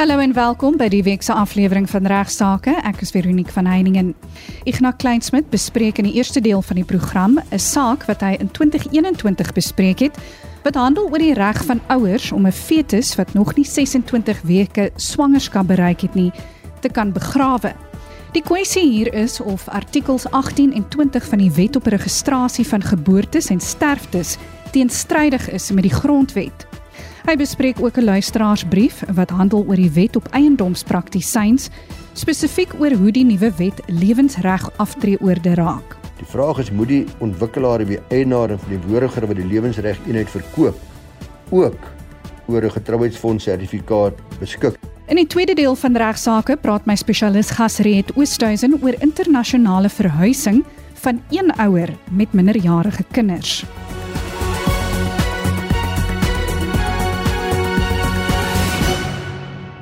Hallo en welkom by die week se aflewering van Regsake. Ek is Veronique van Heiningen. Ignas Kleinsmid bespreek in die eerste deel van die program 'n saak wat hy in 2021 bespreek het wat handel oor die reg van ouers om 'n fetus wat nog nie 26 weke swangerskap bereik het nie te kan begrawe. Die kwessie hier is of artikels 18 en 20 van die Wet op Registrasie van Geboortes en Sterftes teenstrydig is met die grondwet. Hy bespreek ook 'n luisteraarsbrief wat handel oor die wet op eiendomspraktisyns, spesifiek oor hoe die nuwe wet lewensreg aftreeoorde raak. Die vraag is moet die ontwikkelaar wie eienaar van die woordiger wat die lewensreg eenheid verkoop ook oor 'n getrouheidsfonds sertifikaat beskik. In die tweede deel van regsaake praat my spesialis Gasreet Oosthuizen oor internasionale verhuising van een ouer met minderjarige kinders.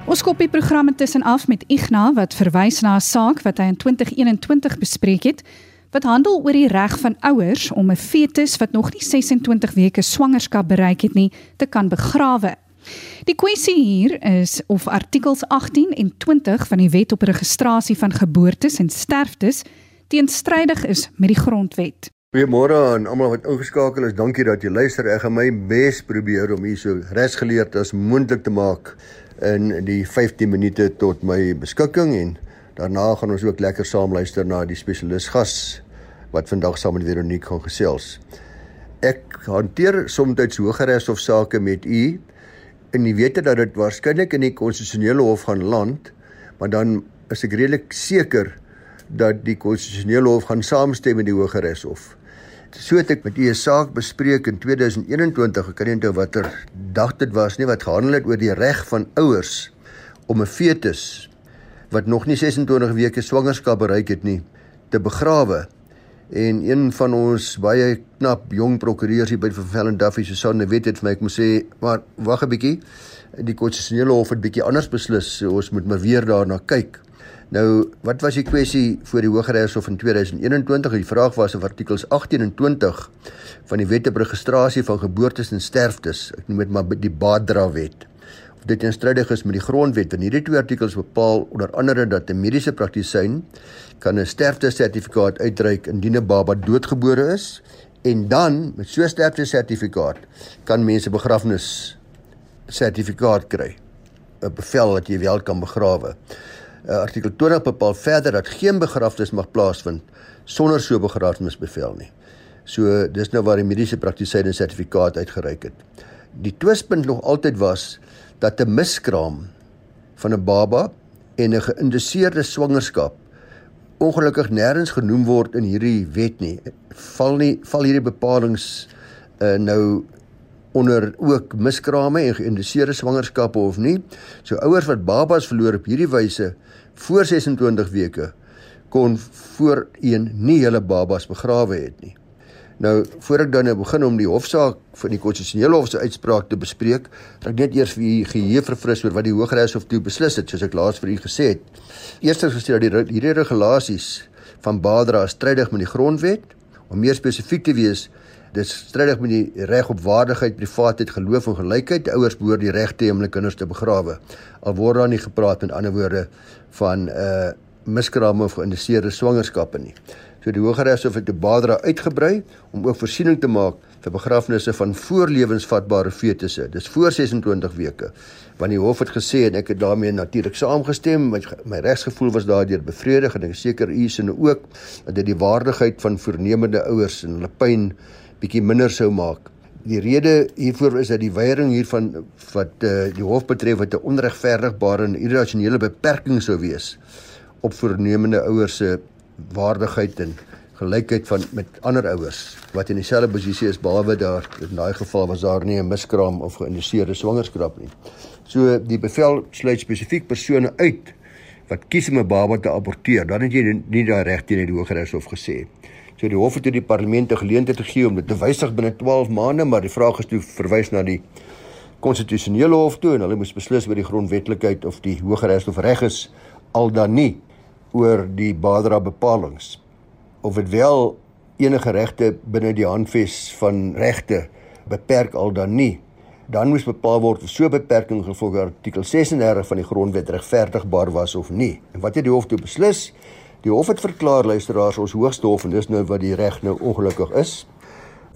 Ons kop die programme tussenaf met Igna wat verwys na 'n saak wat hy in 2021 bespreek het wat handel oor die reg van ouers om 'n fetus wat nog nie 26 weke swangerskap bereik het nie te kan begrawe. Die kwessie hier is of artikels 18 en 20 van die Wet op Registrasie van Geboortes en Sterftes teenstrydig is met die grondwet. Goeiemôre aan almal wat ingeskakel is. Dankie dat jy luister. Ek gaan my bes probeer om hier so resgeleerd as moontlik te maak in die 15 minute tot my beskikking en daarna gaan ons ook lekker saam luister na die spesialis gas wat vandag saam met Veronique gaan gesels. Ek hanteer soms hogeres sake met u en u weet dat dit waarskynlik in die konstitusionele hof gaan land, maar dan is ek redelik seker dat die konstitusionele hof gaan saamstem met die hogeres hof. So het ek met u 'n saak bespreek in 2021, ek kan nie onthou watter dag dit was nie, wat gehandel het oor die reg van ouers om 'n fetus wat nog nie 26 weke swangerskap bereik het nie te begrawe. En een van ons baie knap jong prokureurs hier by Van Velden Duffy Susanne weet dit vir my ek moet sê, maar wag 'n bietjie. Die konstitusionele hof het bietjie anders beslis. So ons moet maar weer daarna kyk. Nou, wat was die kwessie voor die Hooggeregshof in 2021? Die vraag was of artikels 18 en 20 van die Wet op Registrasie van Geboortes en Sterftes, ek noem dit maar die Baadra Wet, of dit teenstrydig is met die Grondwet. En hierdie twee artikels bepaal onder andere dat 'n mediese praktisyn kan 'n sterftesertifikaat uitreik indien 'n baba doodgebore is en dan met so 'n sterftesertifikaat kan mense begrafnis sertifikaat kry. 'n bevel dat jy wel kan begrawe. Uh, artikel 20 bepaal verder dat geen begrafnis mag plaasvind sonder so begrafnisbevel nie. So dis nou waar die mediese praktisyn 'n sertifikaat uitgereik het. Die twispunt nog altyd was dat 'n miskraam van 'n baba en 'n geïnduseerde swangerskap ongelukkig nêrens genoem word in hierdie wet nie. Val nie val hierdie bepalinge uh, nou onder ook miskrame en geïnduseerde swangerskappe of nie. So ouers wat babas verloor op hierdie wyse voor 26 weke kon voorheen nie hulle babas begrawe het nie. Nou voor ek dan nou begin om die hofsaak van die konstitusionele hof se uitspraak te bespreek, ek net eers vir u geheue verfris oor wat die Hooggeregshof toe beslis het, soos ek laas vir u gesê het. Eerstens gesê dat die hierdie regulasies van Badra strydig met die grondwet. Om meer spesifiek te wees, dit strydig met die reg op waardigheid, privaatheid, geloof en gelykheid. Ouers behoort die reg te hê om hulle kinders te begrawe. Al word daar nie gepraat met ander woorde van 'n uh, miskrame of geïnduseerde swangerskappe nie. So die Hooggeregshof het die Badra uitgebrei om ook voorsiening te maak vir begrafnisse van voorlewensvatbare fetusse. Dis voor 26 weke. Want die hof het gesê en ek het daarmee natuurlik saamgestem, my, my regsgevoel was daardeur bevredig en ek is seker u sien ook dat dit die waardigheid van voornemende ouers en hulle pyn bietjie minder sou maak. Die rede hiervoor is dat die weiering hiervan wat uh, die hof betref wat 'n onregverdigbare en irrasionele beperking sou wees op voornemende ouers se waardigheid en gelykheid van met ander ouers wat in dieselfde posisie is behalwe daar in daai geval was daar nie 'n miskraam of geïnduseerde swangerskap nie. So die bevel sluit spesifiek persone uit wat kies om 'n baba te aborteer. Dan het jy nie daai reg teen die Hooggeregshof gesê. So die hof het die parlement 'n geleentheid gegee om dit te wysig binne 12 maande, maar die vraag is toe verwys na die konstitusionele hof toe en hulle moes beslis oor die grondwetlikheid of die Hooggeregshof reg is al dan nie oor die Badra bepalinge of dit wel enige regte binne die handves van regte beperk al dan nie dan moes bepaal word of so beperking gevolg artikel 36 van die grondwet regverdigbaar was of nie. En wat het die hof toe beslis? Die hof het verklaar luisteraars ons hoogste hof en dis nou wat die reg nou ongelukkig is.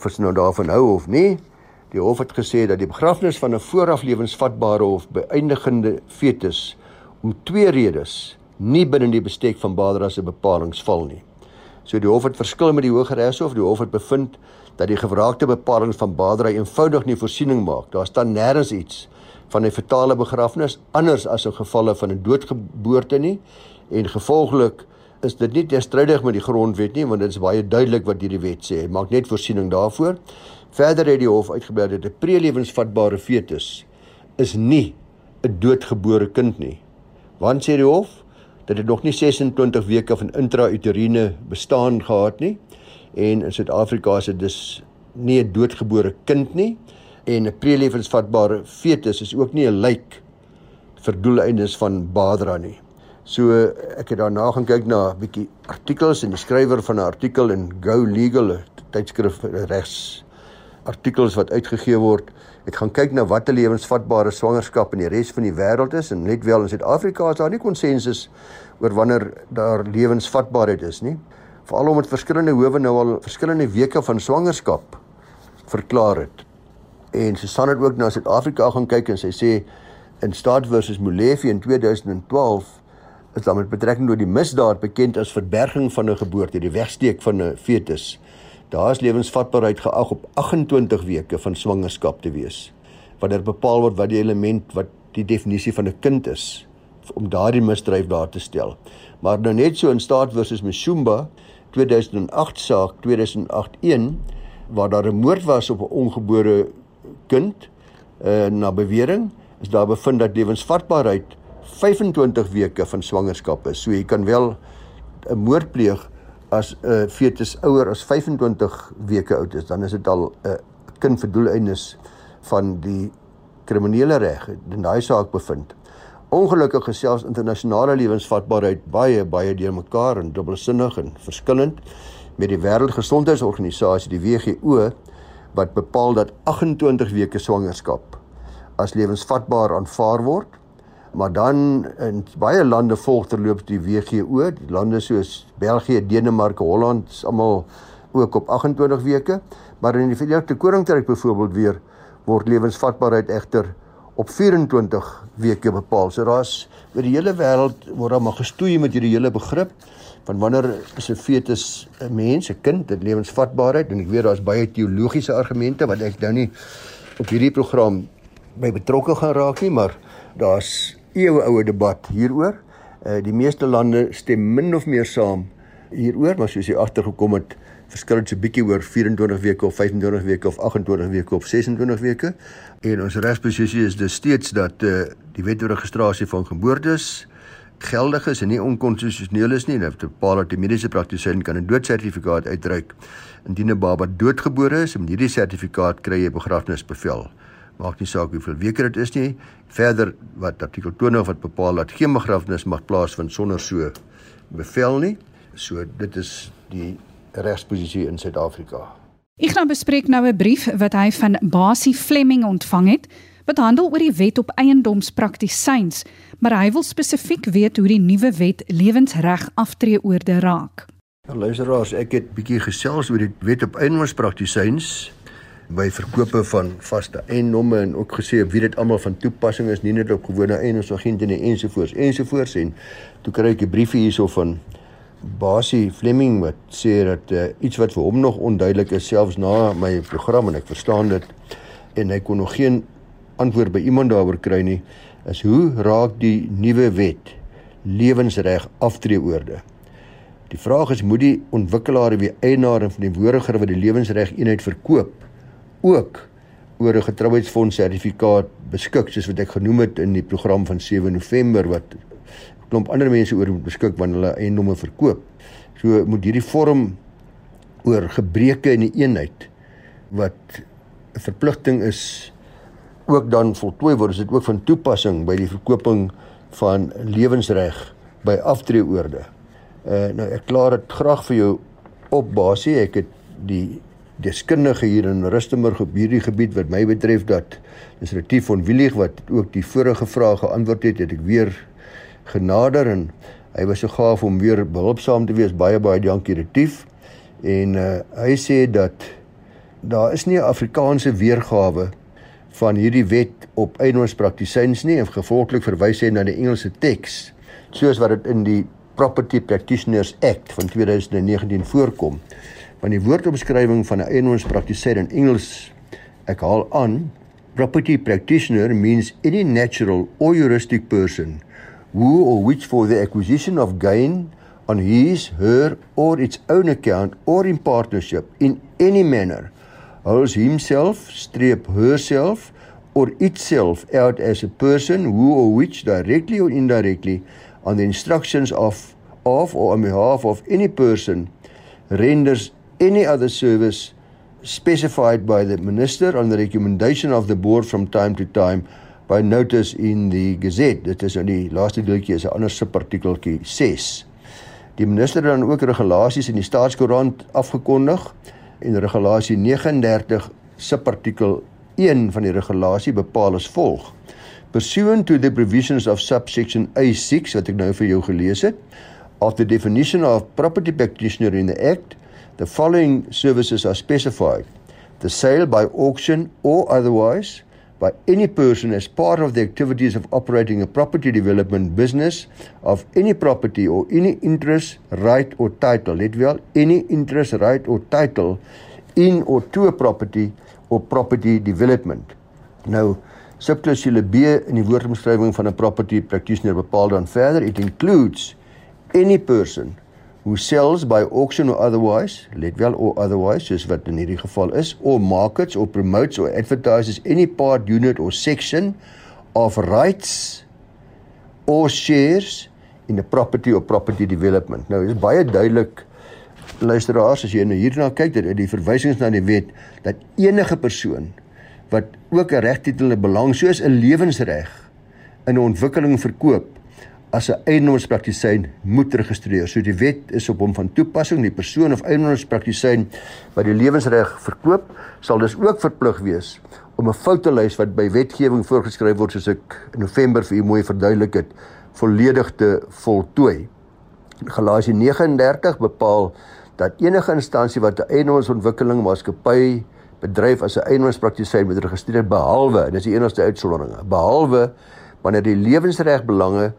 Ons nou daarvan hou of nie. Die hof het gesê dat die begrafnis van 'n vooraf lewensvatbare of beëindigende fetus om twee redes nie binne die bestek van Badra se bepalinge val nie. So die hof het verskil met die Hooggeregshof. Die hof het bevind dat die gevraagde bepaling van Badra eenvoudig nie voorsiening maak. Daar staan nêrens iets van 'n fatale begrafnis anders as 'n gevalle van 'n doodgeboorte nie en gevolglik is dit nie teenstrydig met die grondwet nie want dit is baie duidelik wat hierdie wet sê. Dit maak net voorsiening daarvoor. Verder het die hof uitgebrei dat 'n prelewensvatbare fetus is nie 'n doodgebore kind nie. Want sê die hof dat dit nog nie 26 weke van intrauteriene bestaan gehad nie en in Suid-Afrika is dit dus nie 'n doodgebore kind nie en 'n prelewensvatbare fetus is ook nie 'n lijk vir doeleindes van Badra nie. So ek het daarna gaan kyk na 'n bietjie artikels en die skrywer van 'n artikel in Go Legal tydskrif regs artikels wat uitgegee word. Ek gaan kyk na wat 'n lewensvatbare swangerskap in die res van die wêreld is en net wel in Suid-Afrika is daar nie konsensus oor wanneer daar lewensvatbaarheid is nie. Veral omdat verskillende howe nou al verskillende weke van swangerskap verklaar het. En Susan het ook na Suid-Afrika gaan kyk en sy sê in Staat versus Molefe in 2012 is daar met betrekking tot die misdaad bekend as verberging van 'n geboorte, die wegsteek van 'n fetus. Daar is lewensvatbaarheid geag op 28 weke van swangerskap te wees. Wanneer bepaal word wat die element wat die definisie van 'n kind is om daardie misdryf daar te stel. Maar nou net so in staat versus Mshumba 2008 saak 2081 waar daar 'n moord was op 'n ongebore kind uh, na bewering is daar bevind dat lewensvatbaarheid 25 weke van swangerskap is. So jy kan wel 'n moord pleeg as 'n uh, fetus ouer as 25 weke oud is, dan is dit al 'n uh, kind vir doeleindes van die kriminele reg in daai saak bevind. Ongelukkig gesels internasionale lewensvatbaarheid baie baie deurmekaar en dubbelsinnig en verskillend met die Wêreldgesondheidsorganisasie die WHO wat bepaal dat 28 weke swangerskap as lewensvatbaar aanvaar word maar dan in baie lande volg terloops die WGO, die lande soos België, Denemarke, Holland is almal ook op 28 weke, maar in die Verenigde Koninkryk byvoorbeeld weer word lewensvatbaarheid egter op 24 weke bepaal. So daar's oor die hele wêreld word daar maar gestoei met hierdie hele begrip van wanneer is 'n fetus 'n mens, 'n kind, dit lewensvatbaarheid. En ek weet daar's baie teologiese argumente wat ek nou nie op hierdie program by betrokke gaan raak nie, maar daar's eeuoue debat hieroor. Uh die meeste lande stem min of meer saam hieroor, maar soos jy agtergekom het, verskil dit so bietjie oor 24 weke of 25 weke of 28 weke of 26 weke. En ons regsposisie is dus steeds dat uh die wet oor registrasie van geboortes geldig is en nie onkonstitusioneel is nie. Dit bepaal dat die mediese praktisyn kan 'n doodsertifikaat uitreik indien 'n baba doodgebore is en met hierdie sertifikaat kry jy begrafnisbevel maak nie saak hoeveel weke dit is nie. Verder wat artikel 20 wat bepaal dat geen begrafnis mag plaasvind sonder so bevel nie. So dit is die regsposisie in Suid-Afrika. Ek gaan bespreek nou 'n brief wat hy van Basie Fleming ontvang het wat handel oor die wet op eiendomspraktisyns, maar hy wil spesifiek weet hoe die nuwe wet lewensreg aftreeoorde raak. Ja, luisteraars, ek het bietjie gesels oor die wet op eiendomspraktisyns by verkope van vaste eiendomme en ook gesê wie dit almal van toepassing is nie net op gewone eiendomsagente nie ensovoorts ensovoorts en toe kry ek 'n briefie hierso van Basie Fleming wat sê dat uh, iets wat vir hom nog onduidelik is selfs na my program en ek verstaan dit en hy kon nog geen antwoord by iemand daaroor kry nie is hoe raak die nuwe wet lewensreg aftreeoorde? Die vraag is moet die ontwikkelaar wie eienaar van die woordiger wat die lewensreg eenheid verkoop ook oor 'n getrouheidsfonds sertifikaat beskik soos wat ek genoem het in die program van 7 November wat klomp ander mense oor moet beskik wanneer hulle eiendomme verkoop. So moet hierdie vorm oor gebreke in die eenheid wat 'n verpligting is ook dan voltooi word. Is dit ook van toepassing by die verkoping van lewensreg by aftreeoorde. Uh nou ek klaar dit graag vir jou op basie. Ek het die deskundige hier in Rustenburg op hierdie gebied wat my betref dat dis Retief van Willig wat ook die vorige vrae geantwoord het, het ek weer genader en hy was so gaaf om weer behulpsaam te wees. Baie baie dankie Retief. En uh, hy sê dat daar is nie 'n Afrikaanse weergawe van hierdie wet op eiendomspraktisyns nie en gevolglik verwys hy na die Engelse teks soos wat dit in die Property Practitioners Act van 2019 voorkom. Want die woordomskrywing van 'n eiendomspraktisyn in Engels ek haal aan property practitioner means any natural or juristic person who or which for the acquisition of gain on his, her, or its own account or in partnership in any manner holds himself, streep herself, or itself out as a person who or which directly or indirectly on the instructions of of or on behalf of any person renders any other service specified by the minister on the recommendation of the board from time to time by notice in the gazette. Dit is in die laaste deeltjie is 'n ander subartikeltjie 6 die minister het dan ook regulasies in die staatskoerant afgekondig en regulasie 39 subartikel 1 van die regulasie bepaal as volg. Pursuant to the provisions of subsection A6 wat ek nou vir jou gelees het of the definition of property practitioner in the act the following services are specified the sale by auction or otherwise by any person as part of the activities of operating a property development business of any property or any interest, right or title. Let wel, any interest, right or title in or to a property or property development. Nou, subclausule B in die woordomskrywing van 'n property practitioner bepaal dan verder it includes any person who sells by auction or otherwise, let wel or otherwise, soos wat in hierdie geval is, or markets or promotes or advertises any part, unit or section of rights or shares in a property or property development. Nou is baie duidelik luisteraars as jy nou hierna kyk dat die verwysings na die wet dat enige persoon wat ook 'n regtitelende belang soos 'n lewensreg in 'n ontwikkeling verkoop as 'n eiendomspraktisyn moet registreer. So die wet is op hom van toepassing. Die persoon of eiendomspraktisyn wat die lewensreg verkoop, sal dus ook verplig wees om 'n foutolys wat by wetgewing voorgeskryf word soos ek in November vir u mooi verduidelik het, volledig te voltooi. Galasië 39 bepaal dat enige instansie wat 'n eiendomsontwikkeling maatskappy bedryf as 'n eiendomspraktisyn moet registreer behalwe, dis die enigste uitsondering, behalwe wanneer die lewensregbelange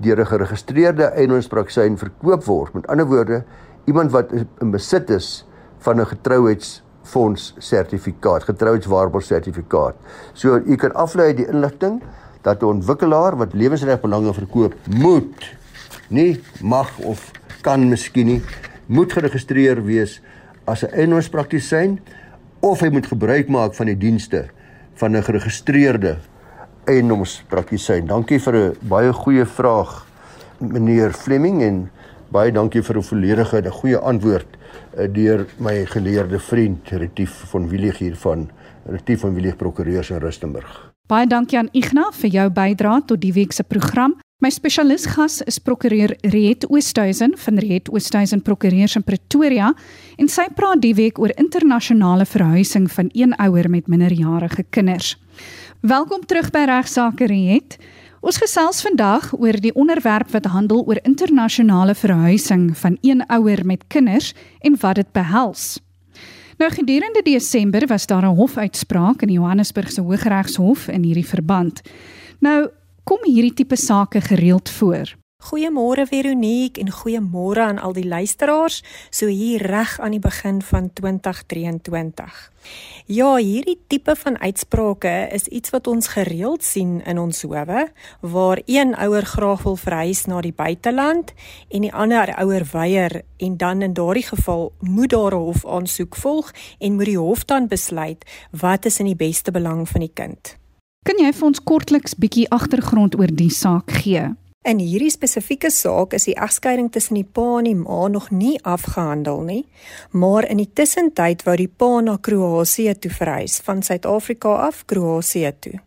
deur 'n geregistreerde eiendomspraktisyn verkoop word. Met ander woorde, iemand wat in besit is van 'n getrouheidsfonds sertifikaat, getrouheidswaarborgsertifikaat. So u kan aflei uit die inligting dat 'n ontwikkelaar wat lewensregbelange verkoop moet nie mag of kan miskien nie moet geregistreer wees as 'n eiendomspraktisyn of hy moet gebruik maak van die dienste van 'n geregistreerde eiendomspraktisyn. Dankie vir 'n baie goeie vraag meneer Fleming en baie dankie vir 'n volledige en goeie antwoord uh, deur my geleerde vriend Retief van Willig hier van Retief van Willig Prokureurs in Rustenburg. Baie dankie aan Ignas vir jou bydrae tot die week se program. My spesialis gas is prokureur Riet Oosthuizen van Riet Oosthuizen Prokureurs in Pretoria en sy praat die week oor internasionale verhuising van een ouer met minderjarige kinders. Welkom terug by Regsake Riet. Ons gesels vandag oor die onderwerp wat handel oor internasionale verhuising van een ouer met kinders en wat dit behels. Nou gedurende Desember was daar 'n hofuitspraak in die Johannesburgse Hooggeregshof in hierdie verband. Nou kom hierdie tipe sake gereeld voor. Goeiemôre Veronique en goeiemôre aan al die luisteraars so hier reg aan die begin van 2023. Ja, hierdie tipe van uitsprake is iets wat ons gereeld sien in ons howe waar een ouer graag wil verhuis na die buiteland en die ander ouer weier en dan in daardie geval moet daar 'n hof aansoek volg en moet die hof dan besluit wat is in die beste belang van die kind. Kan jy vir ons kortliks bietjie agtergrond oor die saak gee? In hierdie spesifieke saak is die egskeiding tussen die pa en die ma nog nie afgehandel nie, maar in die tussentyd wou die pa na Kroasie toe verhuis van Suid-Afrika af Kroasie toe.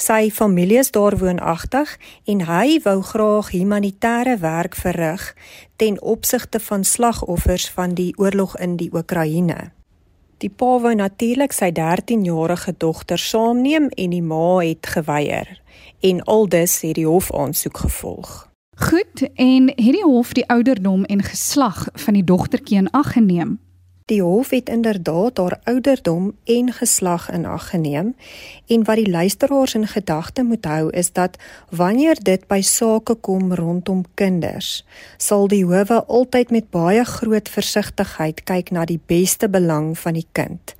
Sy familie is daar woonagtig en hy wou graag humanitêre werk verrig ten opsigte van slagoffers van die oorlog in die Oekraïne. Die pa wou natuurlik sy 13-jarige dogter saamneem en die ma het geweier en aldus het die hof aansoek gevolg. Goed, en het die hof die ouderdom en geslag van die dogtertjie in ag geneem? Die hof het inderdaad haar ouderdom en geslag in ag geneem en wat die luisteraars in gedagte moet hou is dat wanneer dit by sake kom rondom kinders, sal die howe altyd met baie groot versigtigheid kyk na die beste belang van die kind.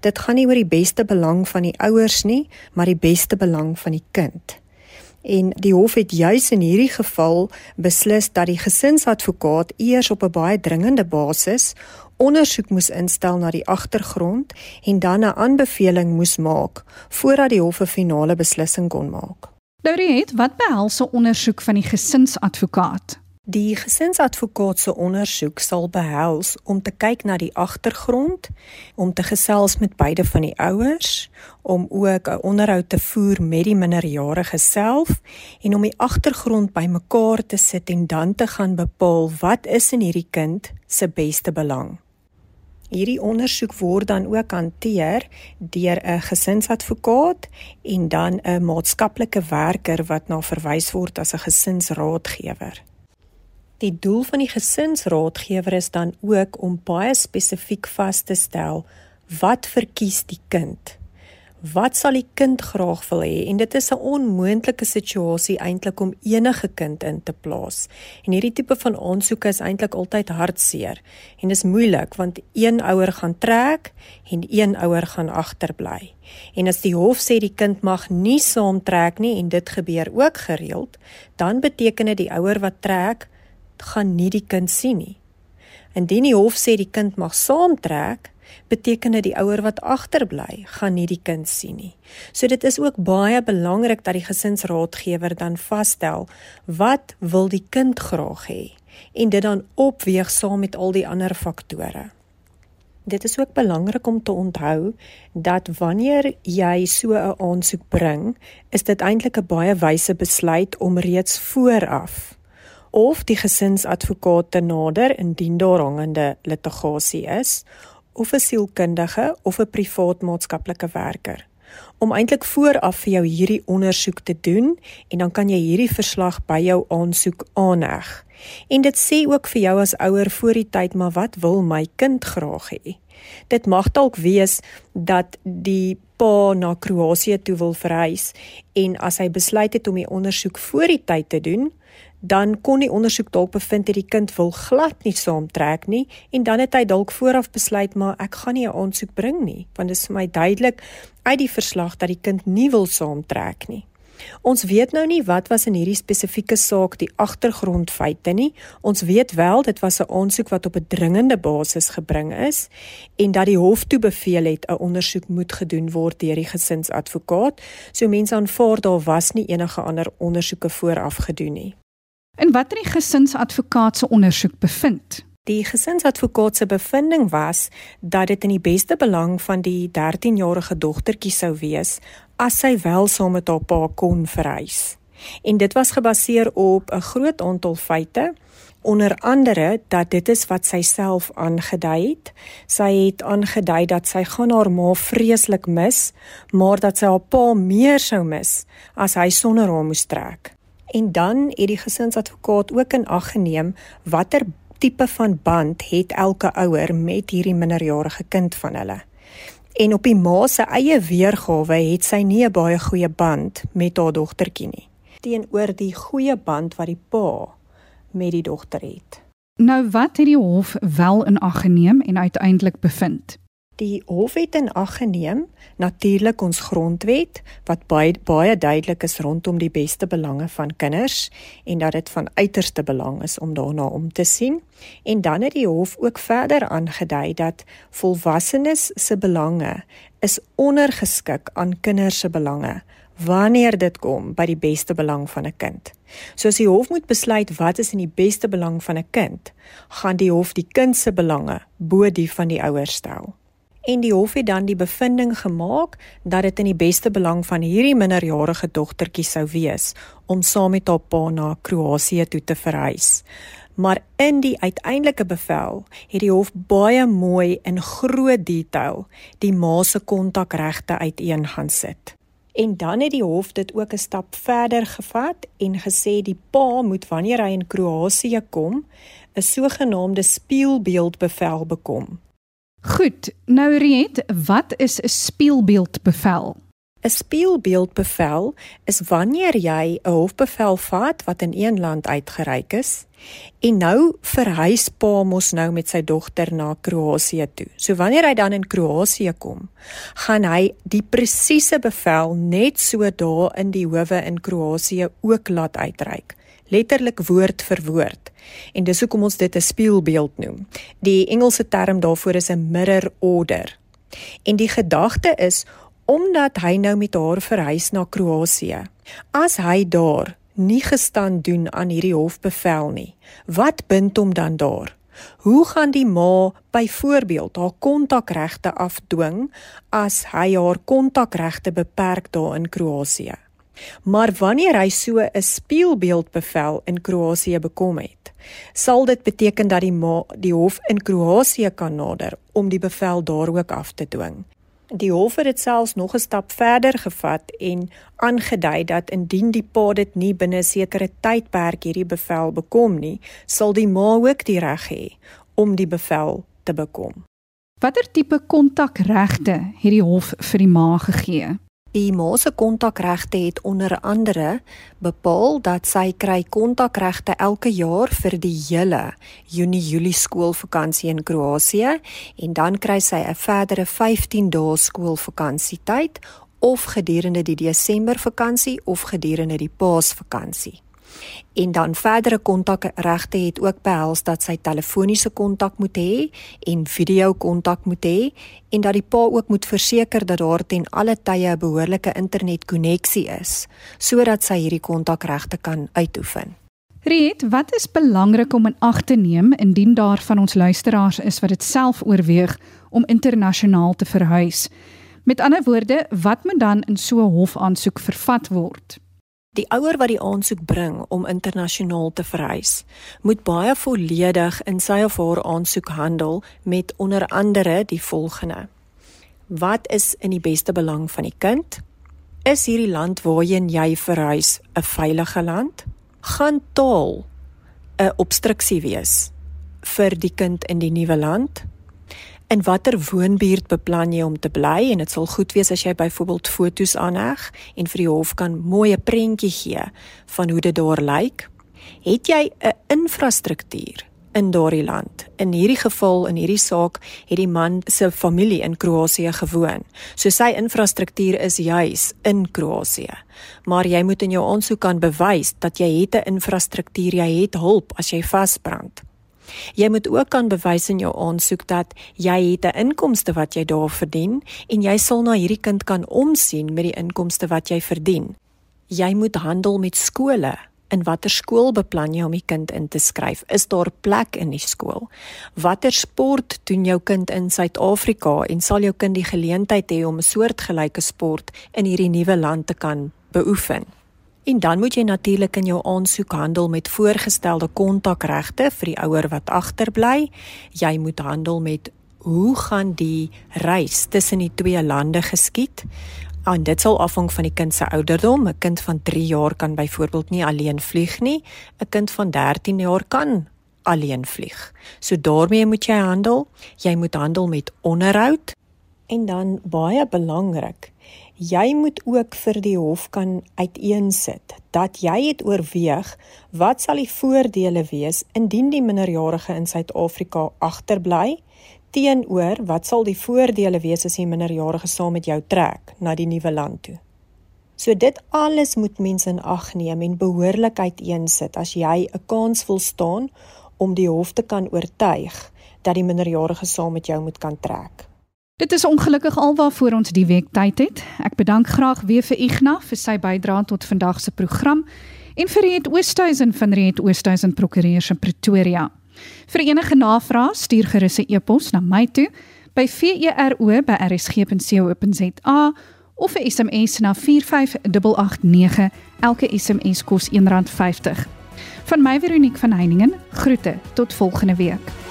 Dit gaan nie oor die beste belang van die ouers nie, maar die beste belang van die kind. En die hof het juis in hierdie geval beslis dat die gesinsadvokaat eers op 'n baie dringende basis ondersoek moes instel na die agtergrond en dan 'n aanbeveling moes maak voordat die hof 'n finale beslissing kon maak. Lauriet, wat behels 'n ondersoek van die gesinsadvokaat? Die gesinsadvokaat se ondersoek sal behels om te kyk na die agtergrond, om te gesels met beide van die ouers, om ook 'n onderhoud te voer met die minderjarige self en om die agtergrond bymekaar te sit en dan te gaan bepaal wat is in hierdie kind se beste belang. Hierdie ondersoek word dan ook hanteer deur 'n gesinsadvokaat en dan 'n maatskaplike werker wat na verwys word as 'n gesinsraadgewer. Die doel van die gesinsraadgewer is dan ook om baie spesifiek vas te stel wat verkies die kind wat sal die kind graag wil hê en dit is 'n onmoontlike situasie eintlik om enige kind in te plaas. En hierdie tipe van aansoeke is eintlik altyd hartseer en dis moeilik want een ouer gaan trek en een ouer gaan agterbly. En as die hof sê die kind mag nie saamtrek nie en dit gebeur ook gereeld, dan beteken dit die ouer wat trek gaan nie die kind sien nie. Indien die hof sê die kind mag saamtrek, beteken dit die ouer wat agterbly gaan nie die kind sien nie. So dit is ook baie belangrik dat die gesinsraadgewer dan vasstel wat wil die kind graag hê en dit dan opweeg saam met al die ander faktore. Dit is ook belangrik om te onthou dat wanneer jy so 'n aansoek bring, is dit eintlik 'n baie wyse besluit om reeds vooraf of die gesinsadvokaat te nader indien daar hangende litigasie is of 'n sielkundige of 'n privaat maatskaplike werker om eintlik vooraf vir jou hierdie ondersoek te doen en dan kan jy hierdie verslag by jou aansoek aanheg. En dit sê ook vir jou as ouer voor die tyd maar wat wil my kind graag hê? Dit mag dalk wees dat die pa na Kroasie toe wil verhuis en as hy besluit het om die ondersoek voor die tyd te doen, dan kon die ondersoek dalk bevind dat die kind wil glad nie saamtrek nie en dan het hy dalk vooraf besluit maar ek gaan nie 'n aansoek bring nie want dit is vir my duidelik uit die verslag dat die kind nie wil saamtrek nie. Ons weet nou nie wat was in hierdie spesifieke saak die agtergrondfeite nie. Ons weet wel dit was 'n aansoek wat op 'n dringende basis gebring is en dat die hof toe beveel het 'n ondersoek moet gedoen word deur die gesinsadvokaat. So mense aanvaar daar was nie enige ander ondersoeke vooraf gedoen nie. En wat het die gesinsadvokaat se ondersoek bevind? Die gesinsadvokaat se bevinding was dat dit in die beste belang van die 13-jarige dogtertjie sou wees as sy wel saam met haar pa kon verhuis. En dit was gebaseer op 'n groot aantal feite, onder andere dat dit is wat sy self aangedui het. Sy het aangedui dat sy gaan haar ma vreeslik mis, maar dat sy haar pa meer sou mis as hy sonder haar moes trek. En dan het die gesinsadvokaat ook in ag geneem watter tipe van band het elke ouer met hierdie minderjarige kind van hulle. En op die ma se eie weergawe het sy nie 'n baie goeie band met haar dogtertjie nie teenoor die goeie band wat die pa met die dogter het. Nou wat het die hof wel in ag geneem en uiteindelik bevind? Die hof het in ag geneem natuurlik ons grondwet wat baie baie duidelik is rondom die beste belange van kinders en dat dit van uiterste belang is om daarna om te sien. En dan het die hof ook verder aangedui dat volwassenes se belange is ondergeskik aan kinders se belange wanneer dit kom by die beste belang van 'n kind. So as die hof moet besluit wat is in die beste belang van 'n kind, gaan die hof die kind se belange bo die van die ouers stel en die hof het dan die bevinding gemaak dat dit in die beste belang van hierdie minderjarige dogtertjie sou wees om saam met haar pa na Kroasie toe te verhuis. Maar in die uiteindelike bevel het die hof baie mooi in groot detail die ma se kontakregte uiteen gaan sit. En dan het die hof dit ook 'n stap verder gevat en gesê die pa moet wanneer hy in Kroasie kom, 'n sogenaamde spieelbeeldbevel bekom. Goed, nou Riet, wat is 'n spieelbeeldbevel? 'n Spieelbeeldbevel is wanneer jy 'n hofbevel vat wat in een land uitgereik is en nou verhuis pa mos nou met sy dogter na Kroasie toe. So wanneer hy dan in Kroasie kom, gaan hy die presiese bevel net so daar in die howe in Kroasie ook laat uitreik letterlik woord vir woord. En dis hoekom ons dit 'n spieelbeeld noem. Die Engelse term daarvoor is 'n mirror order. En die gedagte is omdat hy nou met haar verhuis na Kroasie. As hy daar nie gestand doen aan hierdie hofbevel nie, wat bind hom dan daar? Hoe gaan die ma byvoorbeeld haar kontakregte afdwing as hy haar kontakregte beperk daar in Kroasie? Maar wanneer hy so 'n spieelbeeldbevel in Kroasie bekom het, sal dit beteken dat die ma die hof in Kroasie kan nader om die bevel daar ook af te dwing. Die hof het dit selfs nog 'n stap verder gevat en aangedui dat indien die pa dit nie binne 'n sekere tydperk hierdie bevel bekom nie, sal die ma ook die reg hê om die bevel te bekom. Watter tipe kontakregte het die hof vir die ma gegee? Die ma se kontakregte het onder andere bepaal dat sy kry kontakregte elke jaar vir die hele Junie-Julie skoolvakansie in Kroasie en dan kry sy 'n verdere 15 dae skoolvakansietyd of gedurende die Desember vakansie of gedurende die Paasvakansie. En dan verdere kontakregte het ook behels dat sy telefoniese kontak moet hê en video kontak moet hê en dat die pa ook moet verseker dat daar ten alle tye 'n behoorlike internetkonneksie is sodat sy hierdie kontakregte kan uitoefen. Riet, wat is belangrik om in ag te neem indien daar van ons luisteraars is wat dit self oorweeg om internasionaal te verhuis? Met ander woorde, wat moet dan in so 'n hofaansoek vervat word? Die ouer wat die aansoek bring om internasionaal te verhuis, moet baie volledig in sy of haar aansoek handel met onder andere die volgende: Wat is in die beste belang van die kind? Is hierdie land waarheen jy verhuis 'n veilige land? Gaan taal 'n obstruksie wees vir die kind in die nuwe land? In watter woonbuurt beplan jy om te bly en dit sal goed wees as jy byvoorbeeld foto's aanheg en vir die hof kan mooi 'n prentjie gee van hoe dit daar lyk. Het jy 'n infrastruktuur in daardie land? In hierdie geval in hierdie saak het die man se familie in Kroasie gewoon. So sy infrastruktuur is juis in Kroasie. Maar jy moet in jou aansoek kan bewys dat jy het 'n infrastruktuur, jy het hulp as jy vasbrand. Jy moet ook kan bewys in jou aansoek dat jy het 'n inkomste wat jy daar verdien en jy sal na hierdie kind kan omsien met die inkomste wat jy verdien. Jy moet handel met skole. In watter skool beplan jy om die kind in te skryf? Is daar plek in die skool? Watter sport doen jou kind in Suid-Afrika en sal jou kind die geleentheid hê om 'n soortgelyke sport in hierdie nuwe land te kan beoefen? En dan moet jy natuurlik in jou aansoek handel met voorgestelde kontakregte vir die ouer wat agterbly. Jy moet handel met hoe gaan die reis tussen die twee lande geskied? En dit sal afhang van die kind se ouderdom. 'n Kind van 3 jaar kan byvoorbeeld nie alleen vlieg nie. 'n Kind van 13 jaar kan alleen vlieg. So daarmee moet jy handel. Jy moet handel met onderhoud en dan baie belangrik, jy moet ook vir die hof kan uiteensit dat jy het oorweeg wat sal die voordele wees indien die minderjarige in Suid-Afrika agterbly teenoor wat sal die voordele wees as die minderjarige saam met jou trek na die nuwe land toe. So dit alles moet mense in ag neem en behoorlik uiteensit as jy 'n kans wil staan om die hof te kan oortuig dat die minderjarige saam met jou moet kan trek. Dit is ongelukkig alwaarvoor ons die week tyd het. Ek bedank graag weer vir Ignas vir sy bydrae tot vandag se program en vir Riet Oosthuizen van Riet Oosthuizen Prokureurs in Pretoria. Vir enige navrae stuur gerus 'n e-pos na my toe by vero@rsg.co.za of 'n SMS na 45889. Elke SMS kos R1.50. Van my Veronique van Heiningen, groete tot volgende week.